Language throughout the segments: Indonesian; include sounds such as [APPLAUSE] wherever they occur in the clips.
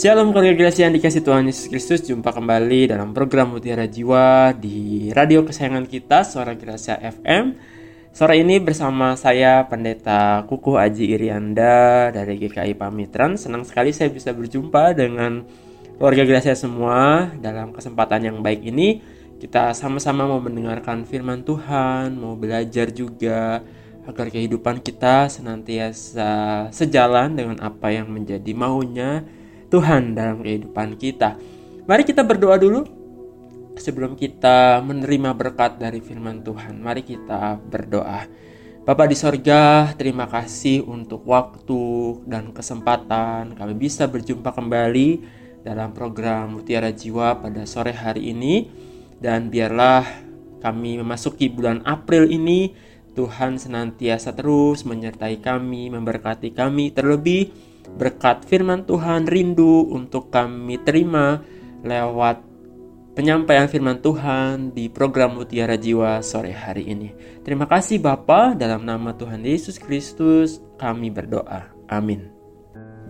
Shalom keluarga Gracia yang dikasih Tuhan Yesus Kristus Jumpa kembali dalam program Mutiara Jiwa Di radio kesayangan kita Suara Gracia FM Sore ini bersama saya Pendeta Kukuh Aji Irianda Dari GKI Pamitran. Senang sekali saya bisa berjumpa dengan keluarga Gracia semua Dalam kesempatan yang baik ini. Kita sama-sama mau mendengarkan firman Tuhan Mau belajar juga Agar kehidupan kita senantiasa sejalan dengan apa yang menjadi maunya Tuhan dalam kehidupan kita. Mari kita berdoa dulu sebelum kita menerima berkat dari firman Tuhan. Mari kita berdoa. Bapak di sorga, terima kasih untuk waktu dan kesempatan kami bisa berjumpa kembali dalam program Mutiara Jiwa pada sore hari ini. Dan biarlah kami memasuki bulan April ini, Tuhan senantiasa terus menyertai kami, memberkati kami, terlebih berkat firman Tuhan rindu untuk kami terima lewat penyampaian firman Tuhan di program Mutiara Jiwa sore hari ini. Terima kasih Bapa dalam nama Tuhan Yesus Kristus kami berdoa. Amin.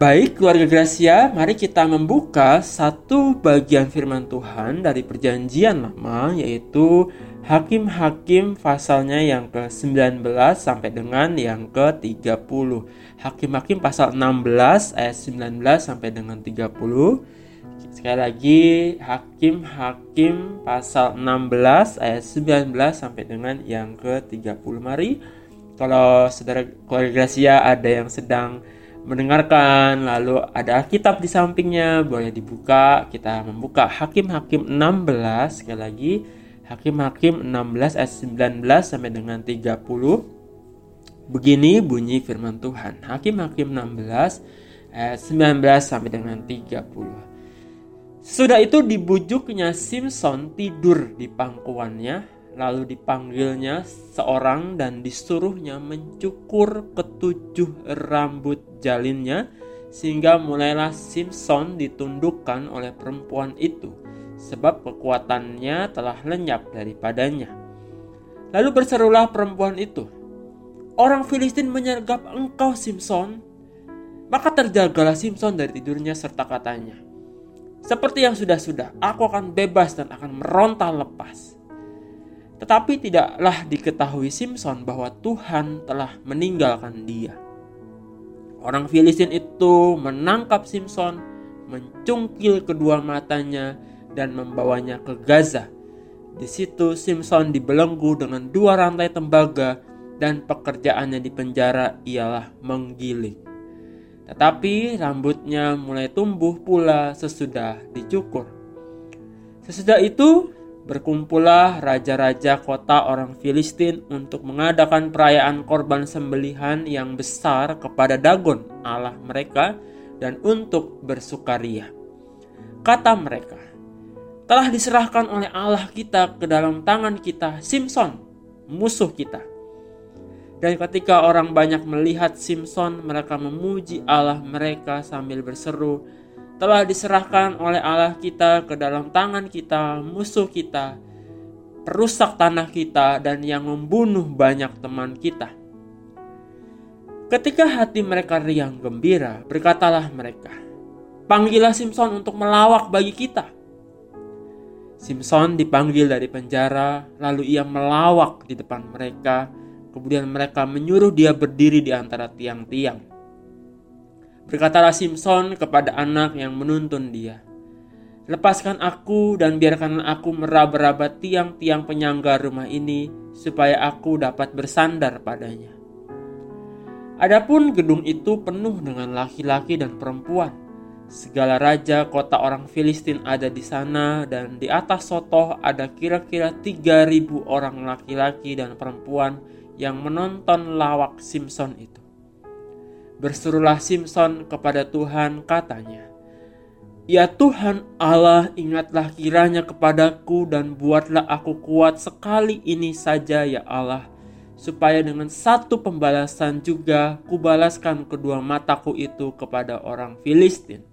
Baik keluarga Gracia, mari kita membuka satu bagian firman Tuhan dari perjanjian lama yaitu Hakim-Hakim pasalnya yang ke-19 sampai dengan yang ke-30. Hakim-Hakim pasal 16 ayat 19 sampai dengan 30. Sekali lagi Hakim-Hakim pasal 16 ayat 19 sampai dengan yang ke-30. Mari kalau saudara keluarga Gracia ada yang sedang mendengarkan lalu ada kitab di sampingnya boleh dibuka kita membuka Hakim-Hakim 16 sekali lagi Hakim-Hakim 16 ayat 19 sampai dengan 30 begini bunyi firman Tuhan. Hakim-Hakim 16 ayat 19 sampai dengan 30 Sudah itu dibujuknya Simpson tidur di pangkuannya Lalu dipanggilnya seorang dan disuruhnya mencukur ketujuh rambut jalinnya sehingga mulailah Simpson ditundukkan oleh perempuan itu sebab kekuatannya telah lenyap daripadanya. Lalu berserulah perempuan itu, Orang Filistin menyergap engkau Simpson. Maka terjagalah Simpson dari tidurnya serta katanya, Seperti yang sudah-sudah, aku akan bebas dan akan meronta lepas. Tetapi tidaklah diketahui Simpson bahwa Tuhan telah meninggalkan dia. Orang Filistin itu menangkap Simpson, mencungkil kedua matanya, dan membawanya ke Gaza. Di situ Simpson dibelenggu dengan dua rantai tembaga dan pekerjaannya di penjara ialah menggiling. Tetapi rambutnya mulai tumbuh pula sesudah dicukur. Sesudah itu Berkumpullah raja-raja kota orang Filistin untuk mengadakan perayaan korban sembelihan yang besar kepada Dagon, Allah mereka, dan untuk bersukaria. Kata mereka, telah diserahkan oleh Allah kita ke dalam tangan kita, Simpson, musuh kita. Dan ketika orang banyak melihat Simpson, mereka memuji Allah mereka sambil berseru, telah diserahkan oleh Allah kita ke dalam tangan kita, musuh kita, perusak tanah kita, dan yang membunuh banyak teman kita. Ketika hati mereka riang gembira, berkatalah mereka, Panggillah Simpson untuk melawak bagi kita. Simpson dipanggil dari penjara, lalu ia melawak di depan mereka. Kemudian mereka menyuruh dia berdiri di antara tiang-tiang. Berkatalah Simpson kepada anak yang menuntun dia, Lepaskan aku dan biarkan aku meraba-raba tiang-tiang penyangga rumah ini supaya aku dapat bersandar padanya. Adapun gedung itu penuh dengan laki-laki dan perempuan. Segala raja kota orang Filistin ada di sana dan di atas sotoh ada kira-kira 3000 orang laki-laki dan perempuan yang menonton lawak Simpson itu. Berserulah Simpson kepada Tuhan katanya, Ya Tuhan Allah ingatlah kiranya kepadaku dan buatlah aku kuat sekali ini saja ya Allah supaya dengan satu pembalasan juga kubalaskan kedua mataku itu kepada orang Filistin.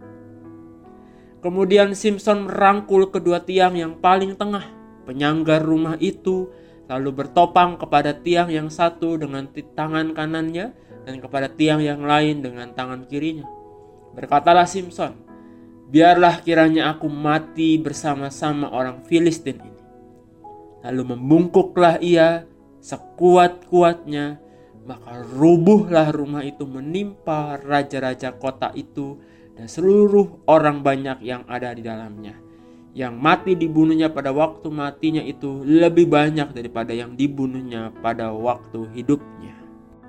Kemudian Simpson merangkul kedua tiang yang paling tengah penyangga rumah itu lalu bertopang kepada tiang yang satu dengan tangan kanannya dan kepada tiang yang lain dengan tangan kirinya. Berkatalah Simpson, biarlah kiranya aku mati bersama-sama orang Filistin ini. Lalu membungkuklah ia sekuat-kuatnya, maka rubuhlah rumah itu menimpa raja-raja kota itu dan seluruh orang banyak yang ada di dalamnya. Yang mati dibunuhnya pada waktu matinya itu lebih banyak daripada yang dibunuhnya pada waktu hidupnya.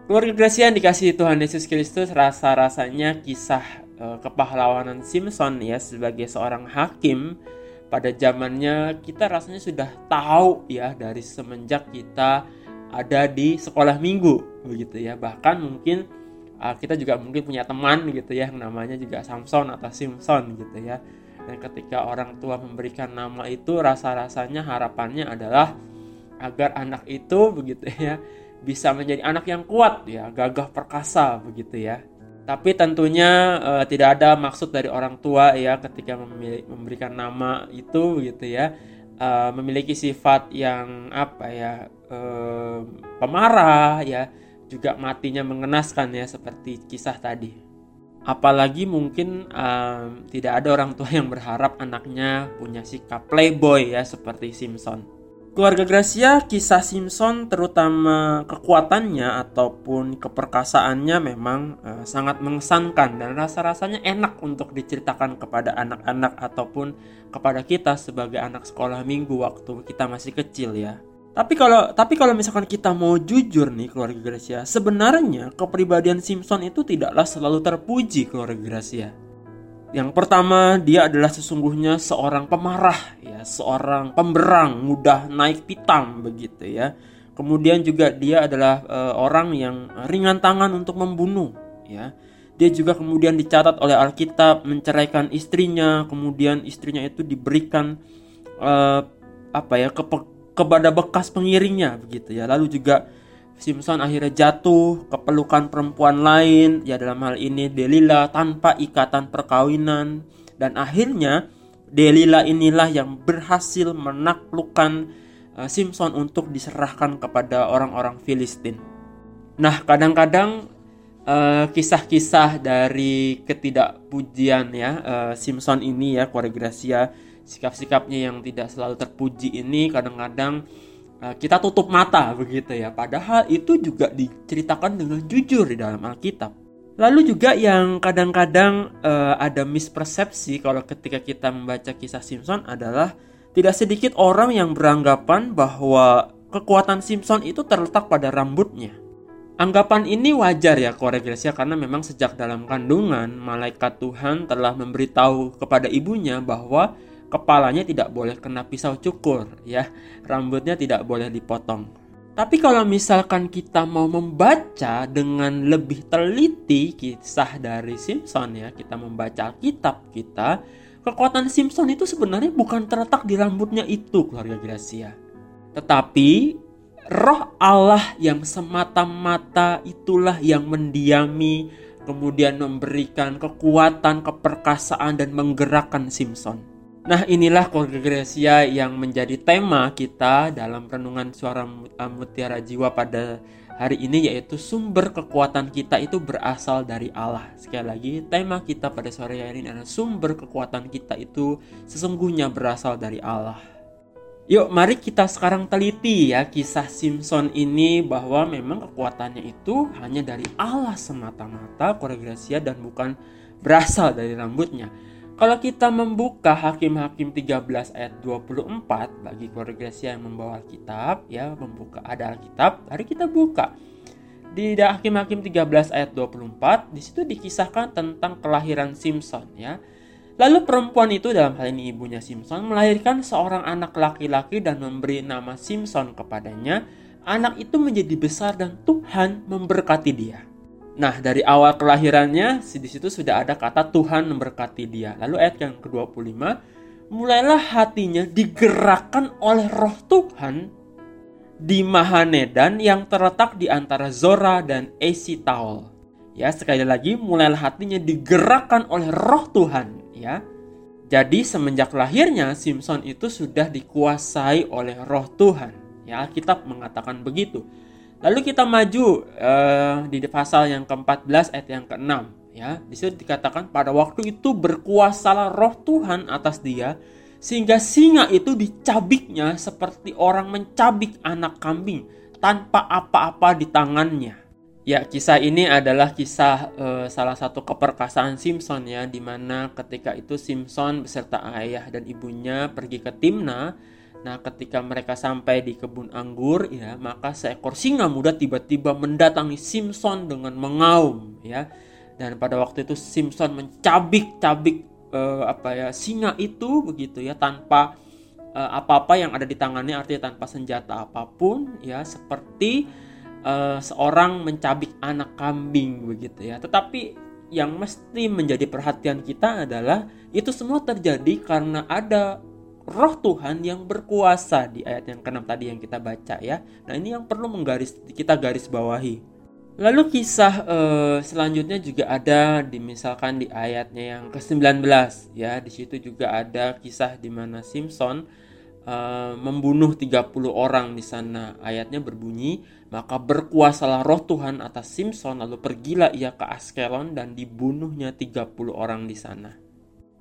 Keluarga Gracia yang dikasih Tuhan Yesus Kristus rasa-rasanya kisah e, kepahlawanan Simpson ya sebagai seorang hakim pada zamannya kita rasanya sudah tahu ya dari semenjak kita ada di sekolah minggu begitu ya bahkan mungkin uh, kita juga mungkin punya teman gitu ya yang namanya juga Samson atau Simpson gitu ya dan ketika orang tua memberikan nama itu rasa-rasanya harapannya adalah agar anak itu begitu ya bisa menjadi anak yang kuat ya, gagah perkasa begitu ya. Tapi tentunya uh, tidak ada maksud dari orang tua ya ketika memilih, memberikan nama itu begitu ya. Uh, memiliki sifat yang apa ya pemarah ya juga matinya mengenaskan ya seperti kisah tadi apalagi mungkin um, tidak ada orang tua yang berharap anaknya punya sikap playboy ya seperti Simpson Keluarga Gracia, kisah Simpson terutama kekuatannya ataupun keperkasaannya memang uh, sangat mengesankan dan rasa-rasanya enak untuk diceritakan kepada anak-anak ataupun kepada kita sebagai anak sekolah minggu waktu kita masih kecil ya. Tapi kalau tapi kalau misalkan kita mau jujur nih keluarga Gracia, sebenarnya kepribadian Simpson itu tidaklah selalu terpuji keluarga Gracia. Yang pertama, dia adalah sesungguhnya seorang pemarah, ya, seorang pemberang, mudah naik pitam begitu ya. Kemudian juga dia adalah e, orang yang ringan tangan untuk membunuh, ya. Dia juga kemudian dicatat oleh Alkitab menceraikan istrinya, kemudian istrinya itu diberikan e, apa ya ke, kepada bekas pengiringnya begitu ya. Lalu juga Simpson akhirnya jatuh ke pelukan perempuan lain, ya dalam hal ini Delila tanpa ikatan perkawinan dan akhirnya Delila inilah yang berhasil menaklukkan uh, Simpson untuk diserahkan kepada orang-orang Filistin. Nah, kadang-kadang uh, kisah-kisah dari ketidakpujian ya uh, Simpson ini ya, keluarga Gracia, sikap-sikapnya yang tidak selalu terpuji ini kadang-kadang Eh, kita tutup mata begitu ya. Padahal itu juga diceritakan dengan jujur di dalam Alkitab. Lalu juga yang kadang-kadang uh, ada mispersepsi kalau ketika kita membaca kisah Simpson adalah tidak sedikit orang yang beranggapan bahwa kekuatan Simpson itu terletak pada rambutnya. Anggapan ini wajar ya Gracia karena memang sejak dalam kandungan malaikat Tuhan telah memberitahu kepada ibunya bahwa kepalanya tidak boleh kena pisau cukur ya. Rambutnya tidak boleh dipotong. Tapi kalau misalkan kita mau membaca dengan lebih teliti kisah dari Simpson ya kita membaca kitab kita kekuatan Simpson itu sebenarnya bukan terletak di rambutnya itu keluarga Gracia. Tetapi roh Allah yang semata-mata itulah yang mendiami kemudian memberikan kekuatan, keperkasaan dan menggerakkan Simpson. Nah inilah kongregasia yang menjadi tema kita dalam renungan suara mutiara jiwa pada hari ini yaitu sumber kekuatan kita itu berasal dari Allah. Sekali lagi tema kita pada sore hari ini adalah sumber kekuatan kita itu sesungguhnya berasal dari Allah. Yuk mari kita sekarang teliti ya kisah Simpson ini bahwa memang kekuatannya itu hanya dari Allah semata-mata koregrasia dan bukan berasal dari rambutnya. Kalau kita membuka Hakim-Hakim 13 ayat 24 bagi keluarga yang membawa Alkitab ya, membuka ada Alkitab, mari kita buka. Di Hakim-Hakim 13 ayat 24 di situ dikisahkan tentang kelahiran Simpson ya. Lalu perempuan itu dalam hal ini ibunya Simpson melahirkan seorang anak laki-laki dan memberi nama Simpson kepadanya. Anak itu menjadi besar dan Tuhan memberkati dia. Nah, dari awal kelahirannya di situ sudah ada kata Tuhan memberkati dia. Lalu ayat yang ke-25, mulailah hatinya digerakkan oleh roh Tuhan di Mahanedan yang terletak di antara Zora dan Esitaol. Ya, sekali lagi mulailah hatinya digerakkan oleh roh Tuhan, ya. Jadi semenjak lahirnya Simpson itu sudah dikuasai oleh roh Tuhan. Ya, Alkitab mengatakan begitu. Lalu kita maju uh, di pasal yang ke-14 ayat yang ke-6 ya di situ dikatakan pada waktu itu berkuasalah roh Tuhan atas dia sehingga singa itu dicabiknya seperti orang mencabik anak kambing tanpa apa-apa di tangannya Ya, kisah ini adalah kisah uh, salah satu keperkasaan Simpson ya, di mana ketika itu Simpson beserta ayah dan ibunya pergi ke Timna. Nah, ketika mereka sampai di kebun anggur, ya, maka seekor singa muda tiba-tiba mendatangi Simpson dengan mengaum, ya. Dan pada waktu itu Simpson mencabik-cabik uh, apa ya singa itu begitu ya tanpa uh, apa-apa yang ada di tangannya, artinya tanpa senjata apa pun, ya, seperti uh, seorang mencabik anak kambing begitu ya. Tetapi yang mesti menjadi perhatian kita adalah itu semua terjadi karena ada roh Tuhan yang berkuasa di ayat yang keenam tadi yang kita baca ya. Nah, ini yang perlu menggaris kita garis bawahi. Lalu kisah uh, selanjutnya juga ada di misalkan di ayatnya yang ke-19 ya. Di situ juga ada kisah di mana Simpson uh, membunuh 30 orang di sana. Ayatnya berbunyi, maka berkuasalah roh Tuhan atas Simpson lalu pergilah ia ke Askelon dan dibunuhnya 30 orang di sana.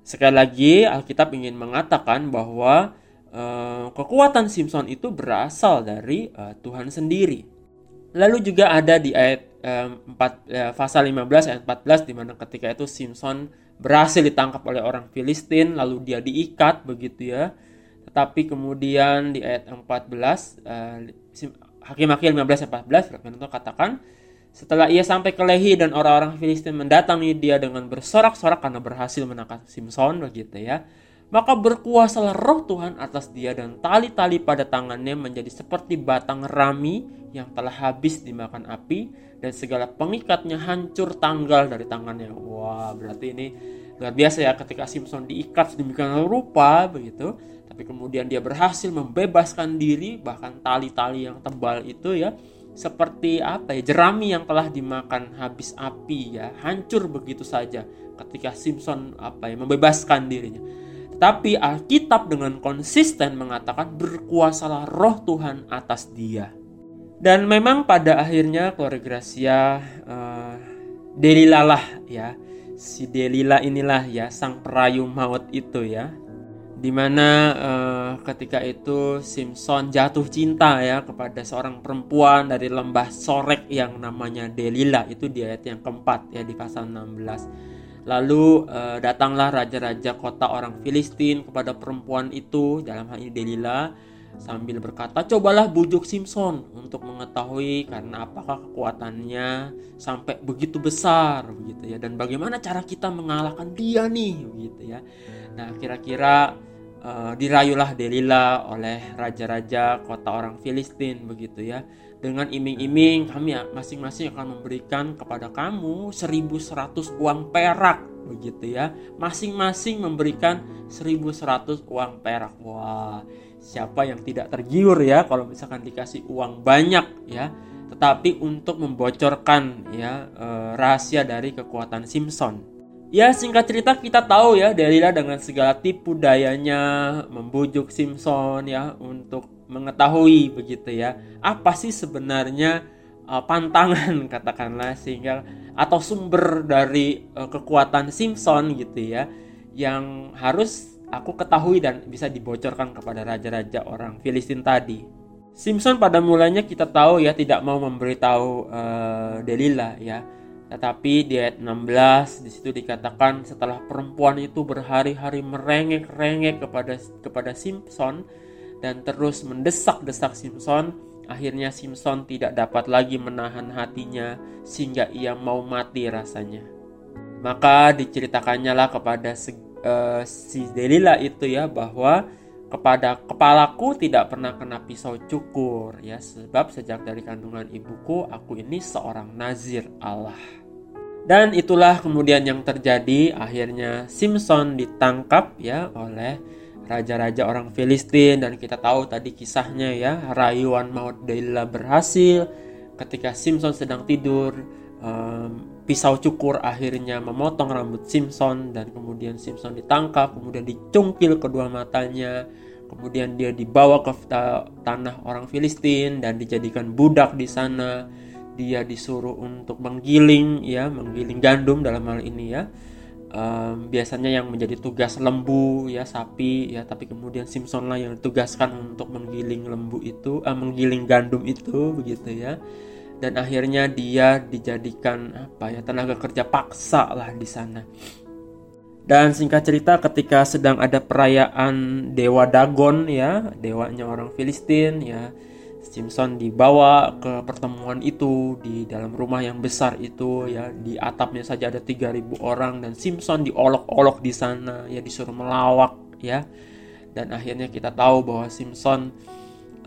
Sekali lagi Alkitab ingin mengatakan bahwa uh, kekuatan Simpson itu berasal dari uh, Tuhan sendiri. Lalu juga ada di ayat uh, 4 uh, pasal 15 ayat 14 di mana ketika itu Simpson berhasil ditangkap oleh orang Filistin lalu dia diikat begitu ya. Tetapi kemudian di ayat 14 uh, Hakim-Hakim 15 14 firman itu katakan setelah ia sampai ke Lehi dan orang-orang Filistin mendatangi dia dengan bersorak-sorak karena berhasil menangkap Simpson begitu ya. Maka berkuasalah roh Tuhan atas dia dan tali-tali pada tangannya menjadi seperti batang rami yang telah habis dimakan api dan segala pengikatnya hancur tanggal dari tangannya. Wah, berarti ini luar biasa ya ketika Simpson diikat sedemikian rupa begitu tapi kemudian dia berhasil membebaskan diri bahkan tali-tali yang tebal itu ya seperti apa ya jerami yang telah dimakan habis api ya hancur begitu saja ketika Simpson apa ya membebaskan dirinya. Tetapi Alkitab dengan konsisten mengatakan berkuasalah roh Tuhan atas dia. Dan memang pada akhirnya keluarga Gracia uh, Delilah ya. Si Delila inilah ya sang perayu maut itu ya di mana uh, ketika itu Simpson jatuh cinta ya kepada seorang perempuan dari lembah Sorek yang namanya Delila. Itu di ayat yang keempat ya di pasal 16 lalu uh, datanglah raja-raja kota orang Filistin kepada perempuan itu dalam hal ini Delila sambil berkata cobalah bujuk Simpson untuk mengetahui karena apakah kekuatannya sampai begitu besar begitu ya. Dan bagaimana cara kita mengalahkan dia nih begitu ya. Nah kira-kira uh, dirayulah Delila oleh raja-raja kota orang Filistin begitu ya. Dengan iming-iming kami masing-masing akan memberikan kepada kamu 1100 uang perak begitu ya. Masing-masing memberikan 1100 uang perak. Wah siapa yang tidak tergiur ya kalau misalkan dikasih uang banyak ya. Tetapi untuk membocorkan ya eh, rahasia dari kekuatan Simpson Ya singkat cerita kita tahu ya Delila dengan segala tipu dayanya membujuk Simpson ya untuk mengetahui begitu ya apa sih sebenarnya uh, pantangan [LAUGHS] katakanlah sehingga atau sumber dari uh, kekuatan Simpson gitu ya yang harus aku ketahui dan bisa dibocorkan kepada raja-raja orang Filistin tadi. Simpson pada mulanya kita tahu ya tidak mau memberitahu uh, Delila ya tetapi di ayat 16 di situ dikatakan setelah perempuan itu berhari-hari merengek-rengek kepada kepada Simpson dan terus mendesak-desak Simpson, akhirnya Simpson tidak dapat lagi menahan hatinya sehingga ia mau mati rasanya. Maka diceritakannya lah kepada si, uh, si Delila itu ya bahwa kepada kepalaku tidak pernah kena pisau cukur ya sebab sejak dari kandungan ibuku aku ini seorang nazir Allah. Dan itulah kemudian yang terjadi. Akhirnya Simpson ditangkap ya oleh raja-raja orang Filistin. Dan kita tahu tadi kisahnya ya rayuan maut Delilah berhasil. Ketika Simpson sedang tidur um, pisau cukur akhirnya memotong rambut Simpson dan kemudian Simpson ditangkap kemudian dicungkil kedua matanya kemudian dia dibawa ke tanah orang Filistin dan dijadikan budak di sana. Dia disuruh untuk menggiling ya menggiling gandum dalam hal ini ya. Um, biasanya yang menjadi tugas lembu ya sapi ya tapi kemudian Simpson lah yang ditugaskan untuk menggiling lembu itu uh, menggiling gandum itu begitu ya dan akhirnya dia dijadikan apa ya tenaga kerja paksa lah di sana dan singkat cerita ketika sedang ada perayaan Dewa Dagon ya, dewanya orang Filistin ya, Simpson dibawa ke pertemuan itu di dalam rumah yang besar itu ya, di atapnya saja ada 3000 orang dan Simpson diolok-olok di sana ya disuruh melawak ya. Dan akhirnya kita tahu bahwa Simpson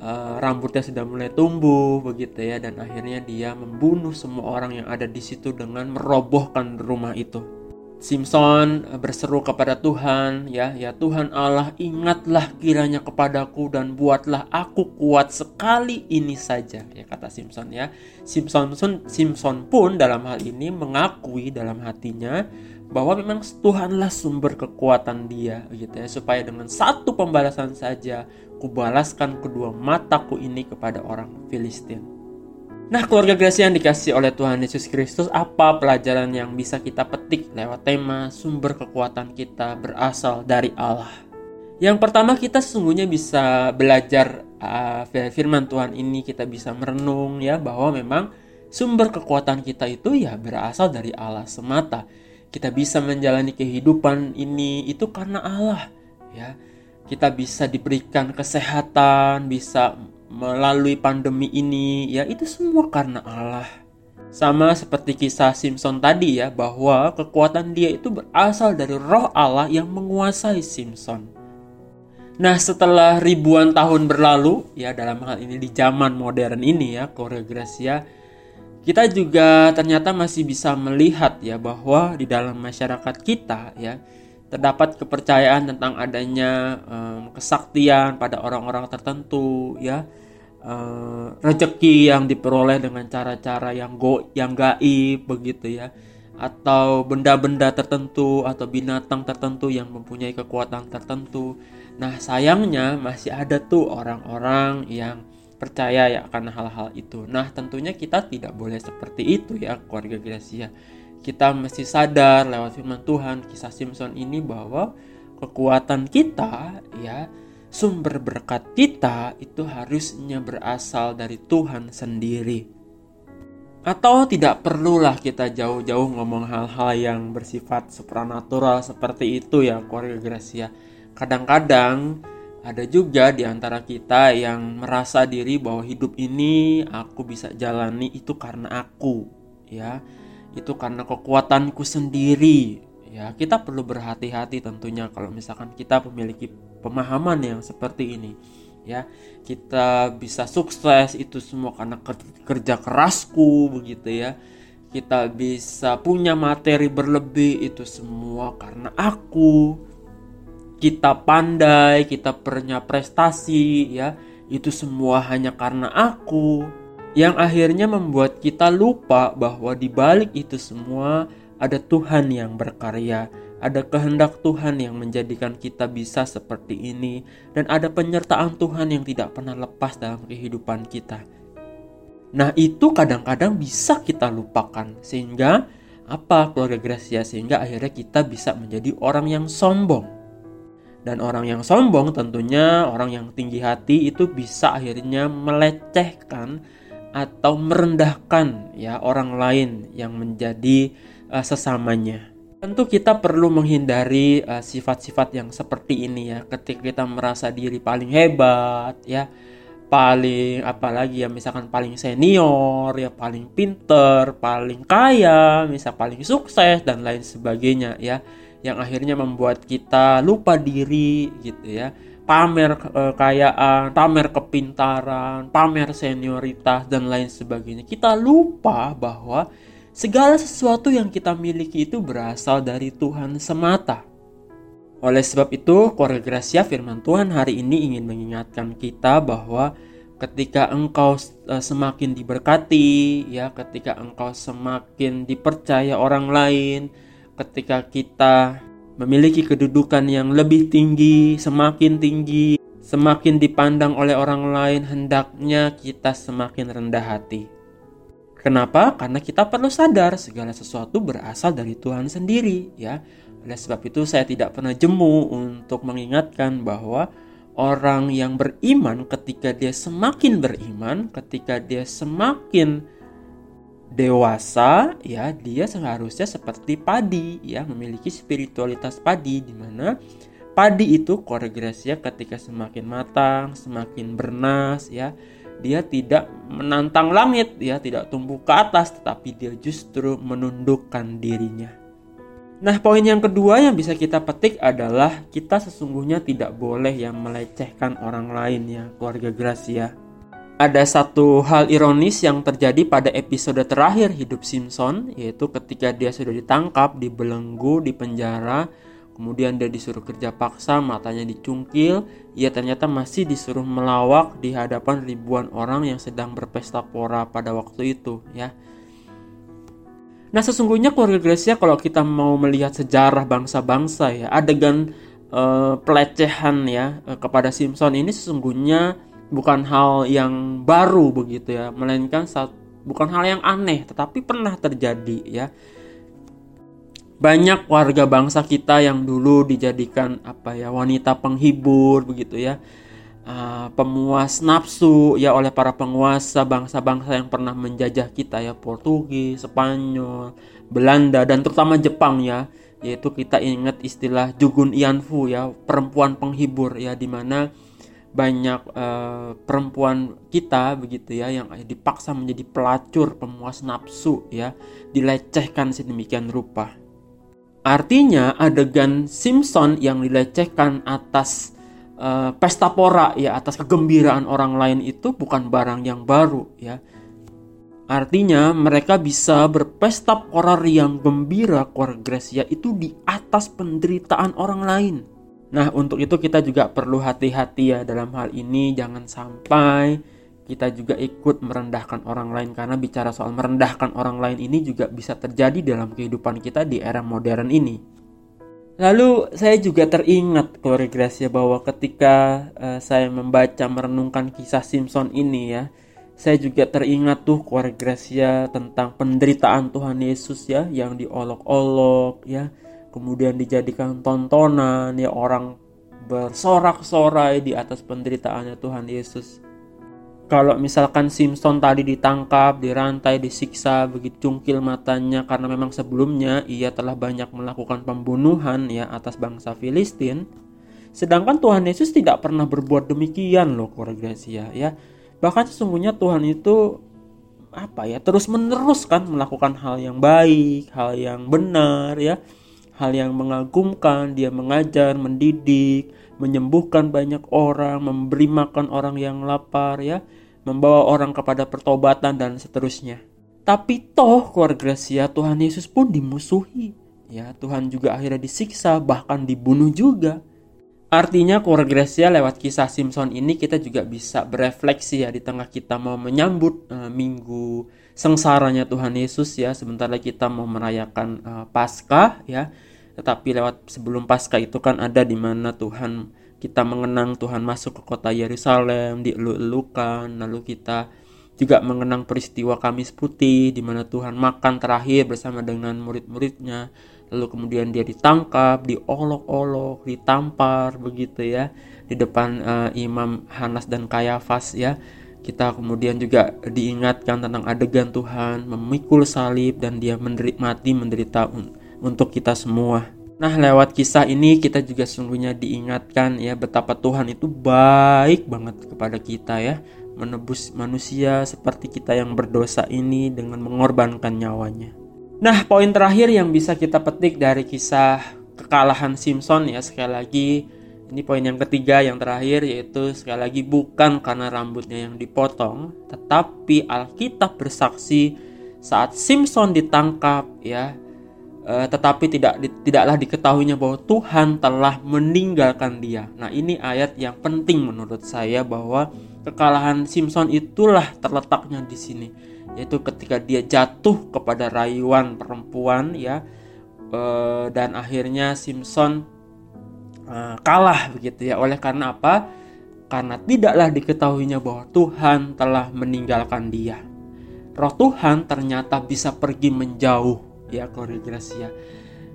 uh, rambutnya sudah mulai tumbuh begitu ya dan akhirnya dia membunuh semua orang yang ada di situ dengan merobohkan rumah itu. Simpson eh, berseru kepada Tuhan, ya, ya Tuhan Allah, ingatlah kiranya kepadaku dan buatlah aku kuat sekali ini saja, ya kata Simpson ya. Simpson Simpson pun dalam hal ini mengakui dalam hatinya bahwa memang Tuhanlah sumber kekuatan dia, gitu ya, supaya dengan satu pembalasan saja kubalaskan kedua mataku ini kepada orang Filistin. Nah, keluarga Gracia yang dikasih oleh Tuhan Yesus Kristus, apa pelajaran yang bisa kita petik lewat tema sumber kekuatan kita berasal dari Allah? Yang pertama, kita sesungguhnya bisa belajar uh, firman Tuhan ini, kita bisa merenung ya bahwa memang sumber kekuatan kita itu ya berasal dari Allah semata. Kita bisa menjalani kehidupan ini itu karena Allah ya. Kita bisa diberikan kesehatan, bisa melalui pandemi ini ya itu semua karena Allah. Sama seperti kisah Simpson tadi ya bahwa kekuatan dia itu berasal dari roh Allah yang menguasai Simpson. Nah setelah ribuan tahun berlalu ya dalam hal ini di zaman modern ini ya Gracia kita juga ternyata masih bisa melihat ya bahwa di dalam masyarakat kita ya terdapat kepercayaan tentang adanya um, kesaktian pada orang-orang tertentu ya uh, rezeki yang diperoleh dengan cara-cara yang go yang gaib begitu ya atau benda-benda tertentu atau binatang tertentu yang mempunyai kekuatan tertentu. Nah, sayangnya masih ada tuh orang-orang yang percaya ya akan hal-hal itu. Nah, tentunya kita tidak boleh seperti itu ya keluarga Gracia. Kita mesti sadar lewat firman Tuhan kisah Simpson ini bahwa kekuatan kita ya sumber berkat kita itu harusnya berasal dari Tuhan sendiri. Atau tidak perlulah kita jauh-jauh ngomong hal-hal yang bersifat supranatural seperti itu ya keluarga Gracia. Kadang-kadang ada juga di antara kita yang merasa diri bahwa hidup ini aku bisa jalani itu karena aku ya. Itu karena kekuatanku sendiri. Ya kita perlu berhati-hati tentunya kalau misalkan kita memiliki pemahaman yang seperti ini. Ya kita bisa sukses itu semua karena kerja kerasku begitu ya. Kita bisa punya materi berlebih itu semua karena aku. Kita pandai kita punya prestasi ya. Itu semua hanya karena aku yang akhirnya membuat kita lupa bahwa di balik itu semua ada Tuhan yang berkarya, ada kehendak Tuhan yang menjadikan kita bisa seperti ini, dan ada penyertaan Tuhan yang tidak pernah lepas dalam kehidupan kita. Nah, itu kadang-kadang bisa kita lupakan, sehingga apa keluarga Gracia, sehingga akhirnya kita bisa menjadi orang yang sombong. Dan orang yang sombong tentunya orang yang tinggi hati itu bisa akhirnya melecehkan atau merendahkan ya orang lain yang menjadi uh, sesamanya. Tentu kita perlu menghindari eh, sifat-sifat uh, yang seperti ini ya. Ketika kita merasa diri paling hebat ya, paling apalagi ya misalkan paling senior ya, paling pinter, paling kaya, misal paling sukses dan lain sebagainya ya. Yang akhirnya membuat kita lupa diri gitu ya pamer kekayaan, eh, pamer kepintaran, pamer senioritas dan lain sebagainya. Kita lupa bahwa Segala sesuatu yang kita miliki itu berasal dari Tuhan semata. Oleh sebab itu, keluarga Gracia firman Tuhan hari ini ingin mengingatkan kita bahwa ketika engkau eh, semakin diberkati, ya, ketika engkau semakin dipercaya orang lain, ketika kita memiliki kedudukan yang lebih tinggi, semakin tinggi, semakin dipandang oleh orang lain, hendaknya kita semakin rendah hati Kenapa? Karena kita perlu sadar segala sesuatu berasal dari Tuhan sendiri ya. Oleh sebab itu saya tidak pernah jemu untuk mengingatkan bahwa orang yang beriman ketika dia semakin beriman, ketika dia semakin dewasa ya dia seharusnya seperti padi ya memiliki spiritualitas padi di mana padi itu koregresi ketika semakin matang, semakin bernas ya dia tidak menantang langit, ya tidak tumbuh ke atas, tetapi dia justru menundukkan dirinya. Nah, poin yang kedua yang bisa kita petik adalah kita sesungguhnya tidak boleh yang melecehkan orang lain ya, keluarga Gracia. Ada satu hal ironis yang terjadi pada episode terakhir hidup Simpson, yaitu ketika dia sudah ditangkap, dibelenggu, di penjara, Kemudian dia disuruh kerja paksa, matanya dicungkil. Ia ternyata masih disuruh melawak di hadapan ribuan orang yang sedang berpesta pora pada waktu itu, ya. Nah, sesungguhnya keluarga Gracia kalau kita mau melihat sejarah bangsa-bangsa ya, adegan uh, pelecehan ya uh, kepada Simpson ini sesungguhnya bukan hal yang baru begitu ya, melainkan saat, bukan hal yang aneh, tetapi pernah terjadi ya. Banyak warga bangsa kita yang dulu dijadikan apa ya wanita penghibur begitu ya. Uh, pemuas nafsu ya oleh para penguasa bangsa-bangsa yang pernah menjajah kita ya Portugis, Spanyol, Belanda dan terutama Jepang ya. Yaitu kita ingat istilah Jugun Ianfu ya perempuan penghibur ya di mana banyak uh, perempuan kita begitu ya yang dipaksa menjadi pelacur pemuas nafsu ya dilecehkan sedemikian rupa Artinya adegan Simpson yang dilecehkan atas uh, pesta pora ya atas kegembiraan orang lain itu bukan barang yang baru ya. Artinya mereka bisa berpesta pora yang gembira Gracia itu di atas penderitaan orang lain. Nah, untuk itu kita juga perlu hati-hati ya dalam hal ini. Jangan sampai kita juga ikut merendahkan orang lain. Karena bicara soal merendahkan orang lain ini juga bisa terjadi dalam kehidupan kita di era modern ini. Lalu saya juga teringat keluarga Gracia bahwa ketika uh, saya membaca merenungkan kisah Simpson ini ya, saya juga teringat tuh keluarga Gracia tentang penderitaan Tuhan Yesus ya yang diolok-olok ya, kemudian dijadikan tontonan ya orang bersorak-sorai di atas penderitaannya Tuhan Yesus kalau misalkan Simpson tadi ditangkap, dirantai, disiksa, begitu cungkil matanya karena memang sebelumnya ia telah banyak melakukan pembunuhan ya atas bangsa Filistin. Sedangkan Tuhan Yesus tidak pernah berbuat demikian loh Gracia ya. Bahkan sesungguhnya Tuhan itu apa ya terus menerus kan melakukan hal yang baik, hal yang benar ya, hal yang mengagumkan. Dia mengajar, mendidik, menyembuhkan banyak orang, memberi makan orang yang lapar ya membawa orang kepada pertobatan dan seterusnya. Tapi toh keluarga Gracia Tuhan Yesus pun dimusuhi. Ya, Tuhan juga akhirnya disiksa bahkan dibunuh juga. Artinya keluarga Gracia lewat kisah Simpson ini kita juga bisa berefleksi ya di tengah kita mau menyambut uh, minggu sengsaranya Tuhan Yesus ya sementara kita mau merayakan uh, Paskah ya. Tetapi lewat sebelum Paskah itu kan ada di mana Tuhan kita mengenang Tuhan masuk ke kota Yerusalem dielu-elukan lalu kita juga mengenang peristiwa Kamis Putih di mana Tuhan makan terakhir bersama dengan murid-muridnya. Lalu kemudian dia ditangkap diolok-olok ditampar begitu ya di depan uh, Imam Hanas dan Kayafas ya. Kita kemudian juga diingatkan tentang adegan Tuhan memikul salib dan dia mati menderita untuk kita semua Nah, lewat kisah ini kita juga sungguhnya diingatkan ya betapa Tuhan itu baik banget kepada kita ya, menebus manusia seperti kita yang berdosa ini dengan mengorbankan nyawanya. Nah, poin terakhir yang bisa kita petik dari kisah kekalahan Simpson ya sekali lagi ini poin yang ketiga yang terakhir yaitu sekali lagi bukan karena rambutnya yang dipotong, tetapi Alkitab bersaksi saat Simpson ditangkap ya uh, tetapi tidak tidaklah diketahuinya bahwa Tuhan telah meninggalkan dia. Nah, ini ayat yang penting menurut saya bahwa kekalahan Simpson itulah terletaknya di sini, yaitu ketika dia jatuh kepada rayuan perempuan ya uh, dan akhirnya Simpson uh, kalah begitu ya. Oleh karena apa? Karena tidaklah diketahuinya bahwa Tuhan telah meninggalkan dia. roh Tuhan ternyata bisa pergi menjauh ya keluarga Gracia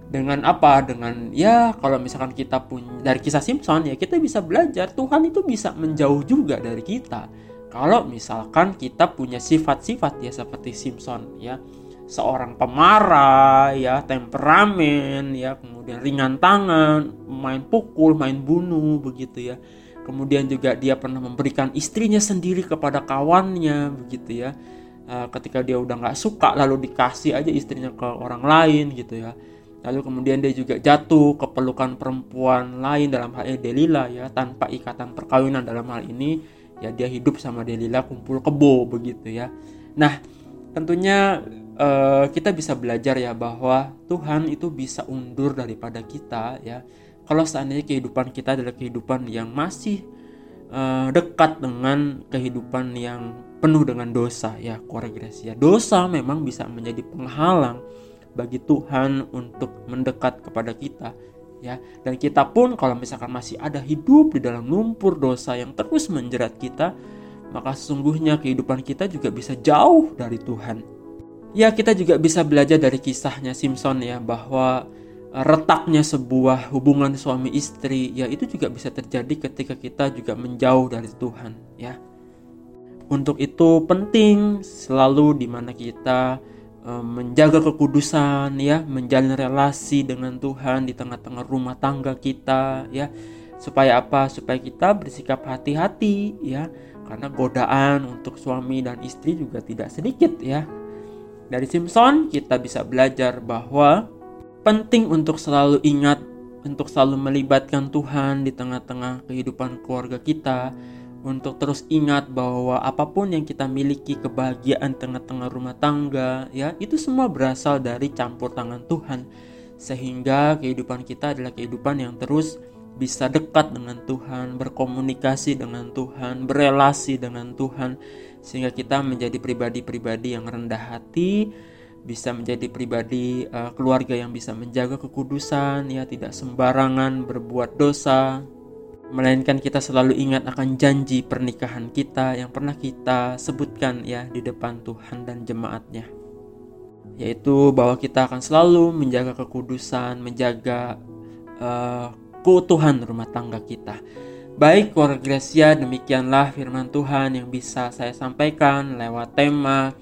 dengan apa? Dengan ya kalau misalkan kita punya dari kisah Simpson ya kita bisa belajar. Tuhan itu bisa menjauh juga dari kita. Kalau misalkan kita punya sifat-sifat ya seperti Simpson ya. Seorang pemarah ya temperamen ya kemudian ringan tangan main pukul main bunuh begitu ya. Kemudian juga dia pernah memberikan istrinya sendiri kepada kawannya begitu ya eh, ketika dia udah nggak suka lalu dikasih aja istrinya ke orang lain gitu ya Lalu kemudian dia juga jatuh ke pelukan perempuan lain dalam hal ini Delila ya tanpa ikatan perkawinan dalam hal ini ya dia hidup sama Delila kumpul kebo begitu ya. Nah tentunya uh, kita bisa belajar ya bahwa Tuhan itu bisa undur daripada kita ya. Kalau seandainya kehidupan kita adalah kehidupan yang masih uh, dekat dengan kehidupan yang penuh dengan dosa ya keluarga ya. Dosa memang bisa menjadi penghalang bagi Tuhan untuk mendekat kepada kita ya. Dan kita pun kalau misalkan masih ada hidup di dalam lumpur dosa yang terus menjerat kita maka sesungguhnya kehidupan kita juga bisa jauh dari Tuhan. Ya kita juga bisa belajar dari kisahnya Simpson ya bahwa retaknya sebuah hubungan suami istri ya itu juga bisa terjadi ketika kita juga menjauh dari Tuhan ya untuk itu penting selalu di mana kita Eh, menjaga kekudusan ya, menjalin relasi dengan Tuhan di tengah-tengah rumah tangga kita ya. Supaya apa? Supaya kita bersikap hati-hati ya. Karena godaan untuk suami dan istri juga tidak sedikit ya. Dari Simpson kita bisa belajar bahwa penting untuk selalu ingat untuk selalu melibatkan Tuhan di tengah-tengah kehidupan keluarga kita untuk terus ingat bahwa apa pun yang kita miliki kebahagiaan tengah-tengah rumah tangga ya itu semua berasal dari campur tangan Tuhan. Sehingga kehidupan kita adalah kehidupan yang terus bisa dekat dengan Tuhan, berkomunikasi dengan Tuhan, berelasi dengan Tuhan sehingga kita menjadi pribadi-pribadi yang rendah hati, bisa menjadi pribadi uh, keluarga yang bisa menjaga kekudusan ya, tidak sembarangan berbuat dosa, melainkan kita selalu ingat akan janji pernikahan kita yang pernah kita sebutkan ya di depan Tuhan dan jemaatnya yaitu bahwa kita akan selalu menjaga kekudusan, menjaga uh, keutuhan rumah tangga kita. Baik keluarga Gracia, demikianlah firman Tuhan yang bisa saya sampaikan lewat tema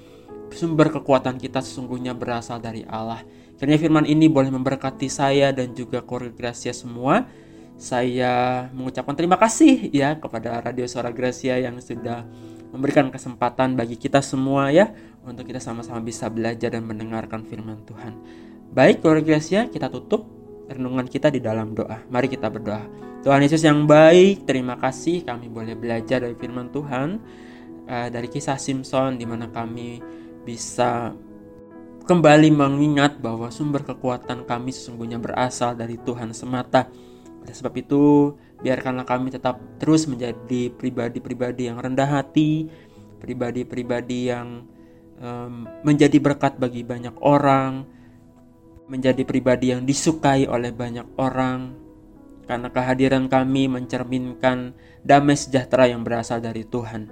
sumber kekuatan kita sesungguhnya berasal dari Allah. Kiranya firman ini boleh memberkati saya dan juga keluarga Gracia semua saya mengucapkan terima kasih ya kepada Radio Suara Gracia yang sudah memberikan kesempatan bagi kita semua ya untuk kita sama-sama bisa belajar dan mendengarkan firman Tuhan. Baik, keluarga Gracia, kita tutup renungan kita di dalam doa. Mari kita berdoa. Tuhan Yesus yang baik, terima kasih kami boleh belajar dari firman Tuhan uh, dari kisah Simpson di mana kami bisa kembali mengingat bahwa sumber kekuatan kami sesungguhnya berasal dari Tuhan semata oleh sebab itu, biarkanlah kami tetap terus menjadi pribadi-pribadi yang rendah hati, pribadi-pribadi yang um, menjadi berkat bagi banyak orang, menjadi pribadi yang disukai oleh banyak orang, karena kehadiran kami mencerminkan damai sejahtera yang berasal dari Tuhan.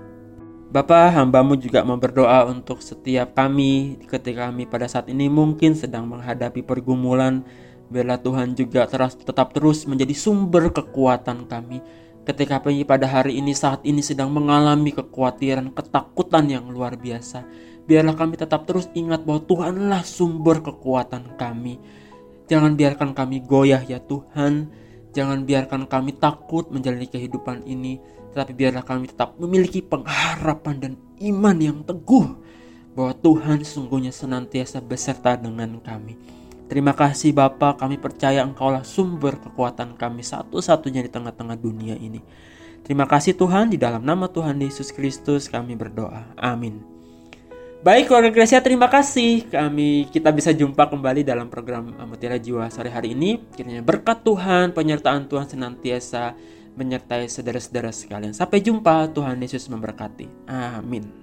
Bapa, hambamu juga mau berdoa untuk setiap kami ketika kami pada saat ini mungkin sedang menghadapi pergumulan Biarlah Tuhan juga terus, tetap terus menjadi sumber kekuatan kami. Ketika kami pada hari ini saat ini sedang mengalami kekhawatiran, ketakutan yang luar biasa. Biarlah kami tetap terus ingat bahwa Tuhanlah sumber kekuatan kami. Jangan biarkan kami goyah ya Tuhan. Jangan biarkan kami takut menjalani kehidupan ini. Tetapi biarlah kami tetap memiliki pengharapan dan iman yang teguh bahwa Tuhan sungguhnya senantiasa beserta dengan kami. Terima kasih Bapa, kami percaya Engkaulah sumber kekuatan kami satu-satunya di tengah-tengah dunia ini. Terima kasih Tuhan, di dalam nama Tuhan Yesus Kristus kami berdoa. Amin. Baik keluarga Gracia, terima kasih. Kami kita bisa jumpa kembali dalam program Mutiara Jiwa sore hari ini. Kiranya berkat Tuhan, penyertaan Tuhan senantiasa menyertai saudara-saudara sekalian. Sampai jumpa, Tuhan Yesus memberkati. Amin.